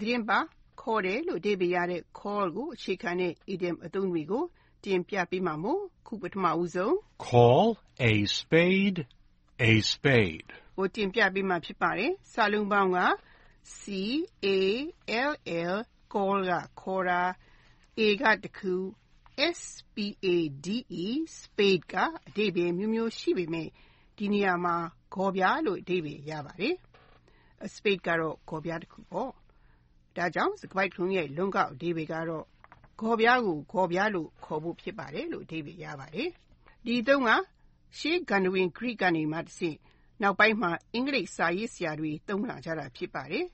သတင်းပါခေါ်တယ်လို့ အဓိပ္ပါယ်ရတဲ့ call ကို အခြေခံတဲ့ idiom အသုံးတွေကို တင်ပြပေးမှာမို့ခုပထမဦးဆုံး Call a spade a spade. ကို တင်ပြပေးမှာ ဖြစ်ပါတယ်။စာလုံးပေါင်းက C A L L call က ခေါ်တာ A က တခု S P A D E spade က အဓိပ္ပာယ်မျိုးမျိုး ရှိပေမဲ့ဒီနေရာမှာ ဂေါ်ပြားလို့ အဓိပ္ပာယ်ရပါတယ်။ A spade ကတော့ ဂေါ်ပြားတစ်ခုပေါ့။ ဒါကြောင့် စကားပိုက်ထုံးရဲ့ လုံကောက်အဓိပ္ပာယ်ကတော့ ဂေါ်ပြားကို ဂေါ်ပြားလို့ ခေါ်ဖို့ ဖြစ်ပါတယ်လို့အဓိပ္ပာယ်ရပါတယ်။ဒီအသုံးက ရှေးဂန္ဓဝင် Greek ကနေမှတဆင့် နောက်ပိုင်းမှာ အင်္ဂလိပ်စာရေးဆရာတွေ သုံးလာကြတာ ဖြစ်ပါတယ်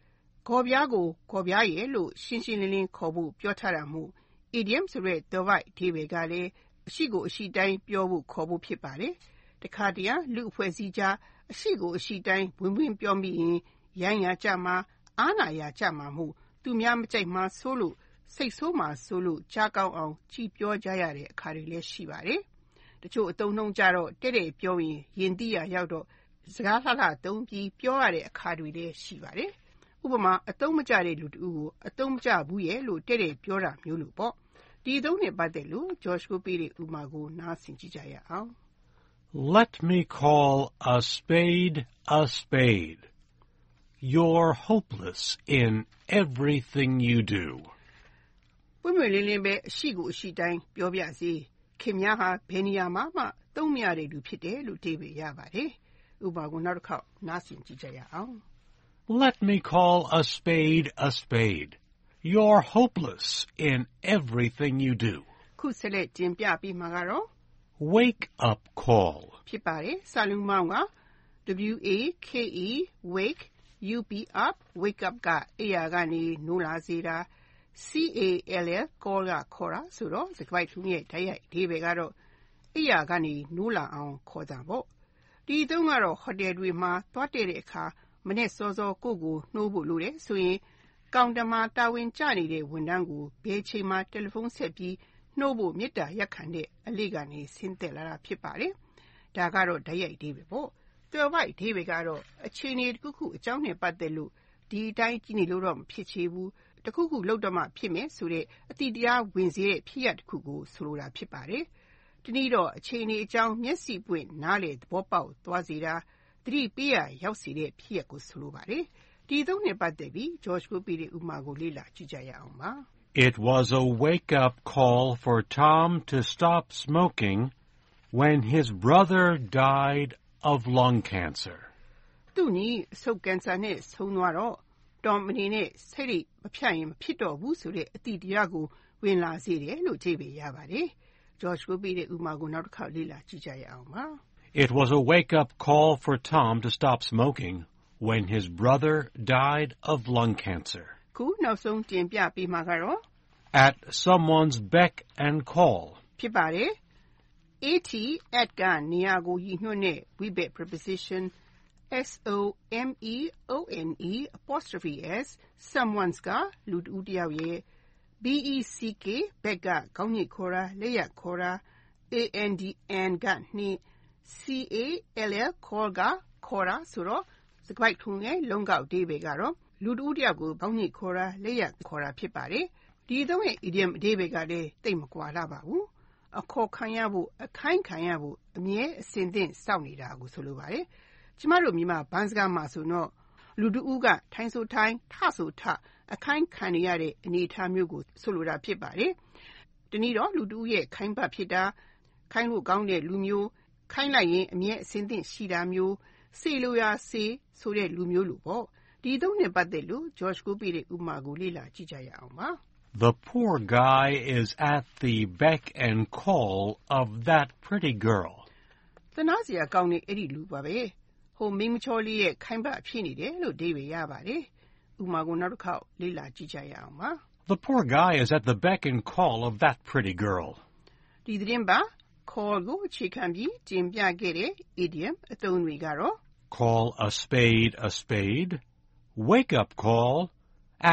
။ဂေါ်ပြားကို ဂေါ်ပြားရယ်လို့ ရှင်းရှင်းလင်းလင်းခေါ်ဖို့ ပြောထားတာမို့ idiom ဆိုတဲ့ သွယ်ဝိုက်အဓိပ္ပာယ်ကလည်း အရှိကိုအရှိတိုင်း ပြောဖို့ခေါ်ဖို့ ဖြစ်ပါတယ်။တခါတရံ လူ့အဖွဲ့အစည်းကြား အရှိကိုအရှိတိုင်း ဝင်ဝင်ပြောမိရင်ရိုင်းရာကြမှာ အားနာရာကြမှာမို့သူများမကြိုက်မှာဆိုးလို့စိတ်ဆိုးမှာဆိုးလို့ကြားကောင်းအောင်ကြည်ပြောကြရတဲ့အခါတွေလည်းရှိပါတယ်။တချို့အသုံးနှုန်းကြတော့တဲ့တဲ့ပြောရင်ရင်တိရရောက်တော့စကားလှလှသုံးပြီးပြောရတဲ့အခါတွေလည်းရှိပါတယ်။ဥပမာအသုံးမကျတဲ့လူတဦးကိုအသုံးမကျဘူးရဲ့လို့တဲ့တဲ့ပြောတာမျိုးလို့ပေါ့။ဒီအသုံးနဲ့ပတ်သက်လို့ Josh ကိုပေးတဲ့ဥပမာကိုနားဆင်ကြည့်ကြရအောင် Let me call a spade a spade. You're hopeless in everything you do. ။ပွင့်ပွင့်လင်းလင်းပဲအရှိကိုအရှိတိုင်းပြောပြစေ။ခင်များဟာဘယ်နေရာမှာမှသုံးမရတဲ့လူဖြစ်တယ်လို့အဓိပ္ပာယ်ရပါတယ်။ဥပမာကိုနောက်တစ်ခေါက်နားဆင်ကြည့်ကြရအောင် Let me call a spade a spade. You're hopeless in everything you do. ။ခုဆက်လက်တင်ပြပေးမှာကတော့ Wake up call. ဖြစ်ပါတယ်။စာလုံးပေါင်းက W A K E wake U P up wake up ကအိယာကနေနိုးလာစေတာ C A L L call ကခေါ်တာဆိုတော့စကားထုံးရဲ့ဓာတ်ရိုက်အဓိပ္ပာယ်ကတော့အိယာကနေနိုးလာအောင်ခေါ်တာပေါ့။ဒီအသုံးကတော့ဟိုတယ်တွေမှာသွားတည့်တဲ့အခါမနေ့စောစောကိုယ့်ကိုနှိုးဖို့လိုတယ်ဆိုရင်ကောင်တာမှာတာဝန်ကျနေတဲ့ဝန်ထမ်းကိုဘယ်ချိန်မှတယ်လီဖုန်းဆက်ပြီးနှိုးဖို့မေတ္တာရပ်ခံတဲ့အလေးကနေဆင်းသက်လာတာဖြစ်ပါတယ်။ဒါကတော့ဓာတ်ရိုက်အဓိပ္ပာယ်ပေါ့။ သွယ်ဝိုက်အဓိပ္ပာယ်ကတော့ အခြေအနေတစ်ခုခုအကြောင်းနဲ့ ပတ်သက်လို့ ဒီအတိုင်းကြည့်နေလို့တော့ မဖြစ်ချေဘူး။တစ်ခုခုလုပ်တော့မှ ဖြစ်မယ်ဆိုတဲ့အတိတရားဝင်စေတဲ့ ဖြစ်ရပ်တစ်ခုကို ဆိုလိုတာ ဖြစ်ပါတယ်။တနည်းတော့ အခြေအနေအကြောင်း မျက်စိပွင့်နားလေသဘောပေါက်သွားစေတာ သတိပေးရရောက်စေတဲ့ ဖြစ်ရပ်ကို ဆိုလိုပါတယ်။ဒီအသုံးနဲ့ ပတ်သက်ပြီး George ကိုပေးတဲ့ဥပမာကို လေ့လာကြည့်ကြရအောင်ပါ။ It was a wake-up call for Tom to stop smoking when his brother died of lung cancer. သူ့နီးအဆုတ်ကင်ဆာနဲ့ဆုံးသွားတော့တော်မအနေနဲ့စိတ်ရိပ်မဖြတ်ရင်မဖြစ်တော့ဘူးဆိုတဲ့အတိတရားကိုဝင်လာစေတယ်လို့အဓိပ္ပာယ်ရပါတယ်။ George ကိုပေးတဲ့ဥပမာကိုနောက်တစ်ခေါက်လေ့လာကြည့်ကြရအောင်ပါ။ It was a wake-up call for Tom to stop smoking when his brother died of lung cancer. ခုနောက်ဆုံးတင်ပြပေးမှာကတော့ At someone's beck and call. ဖြစ်ပါတယ်။ at at က နေရာကို ရည်ညွှန်းတဲ့ we bet preposition s o m e o n e apostrophe s someone's ကလူတစ်ဦးတစ်ယောက်ရဲ့ b e c k beck ကခေါင်းညိတ်ခေါ်တာ လက်ရခေါ်တာ a n d n က နှင်း c a l l call က ခေါ်တာဆိုတော့ စကားပိုက်ထုံးရဲ့ လုံကောက်အဓိပ္ပာယ်ကတော့ လူတစ်ဦးတစ်ယောက်ကို ခေါင်းညိတ်ခေါ်တာ လက်ရခေါ်တာ ဖြစ်ပါတယ်။ဒီအသုံးရဲ့ idiom အဓိပ္ပာယ်ကလည်း သိပ်မကွာလှပါဘူး။ အခေါ်ခံရဖို့အခိုင်းခံရဖို့အမြဲအစဉ်သင့်စောင့်နေတာကိုဆိုလိုပါတယ်။ကျမတို့မြန်မာဘန်းစကားမှာဆိုတော့လူတစ်ဦးကထိုင်ဆိုထိုင်ထဆိုထအခိုင်းခံနေရတဲ့အနေအထားမျိုးကိုဆိုလိုတာဖြစ်ပါတယ်။တနည်းတော့လူတစ်ဦးရဲ့ခိုင်းဘတ်ဖြစ်တာခိုင်းလို့ကောင်းတဲ့လူမျိုးခိုင်းလိုက်ရင်အမြဲအစဉ်သင့်ရှိတာမျိုးစေလိုရာစေဆိုတဲ့လူမျိုးလို့ပေါ့။ဒီအသုံးနဲ့ပတ်သက်လို့ George ကိုပေးတဲ့ဥပမာကိုလေ့လာကြည့်ကြရအောင်ပါ။ The poor guy is at the beck and call of that pretty girl. သနာစရာကောင်းတဲ့အဲ့ဒီလူပါပဲ။ဟိုမိန်းမချောလေးရဲ့ခိုင်းဘတ်ဖြစ်နေတယ်လို့အဓိပ္ပာယ်ရပါတယ်။ဥပမာကိုနောက်တစ်ခေါက်လေ့လာကြည့်ကြရအောင်ပါ။ The poor guy is at the beck and call of that pretty girl. ဒီသတင်းပါ call ကိုအခြေခံပြီးတင်ပြခဲ့တဲ့ idiom အသုံးတွေကတော့ Call a spade a spade. Wake up call.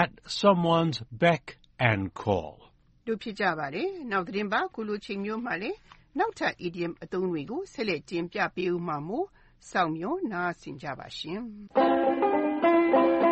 At someone's beck and call. တို့ဖြစ်ကြပါတယ်။နောက်သတင်းပါခုလိုချိန်မျိုးမှလည်းနောက်ထပ် idiom အသုံးတွေကိုဆက်လက်တင်ပြပေးဦးမှာမို့စောင့်မျှော်နားဆင်ကြပါရှင်။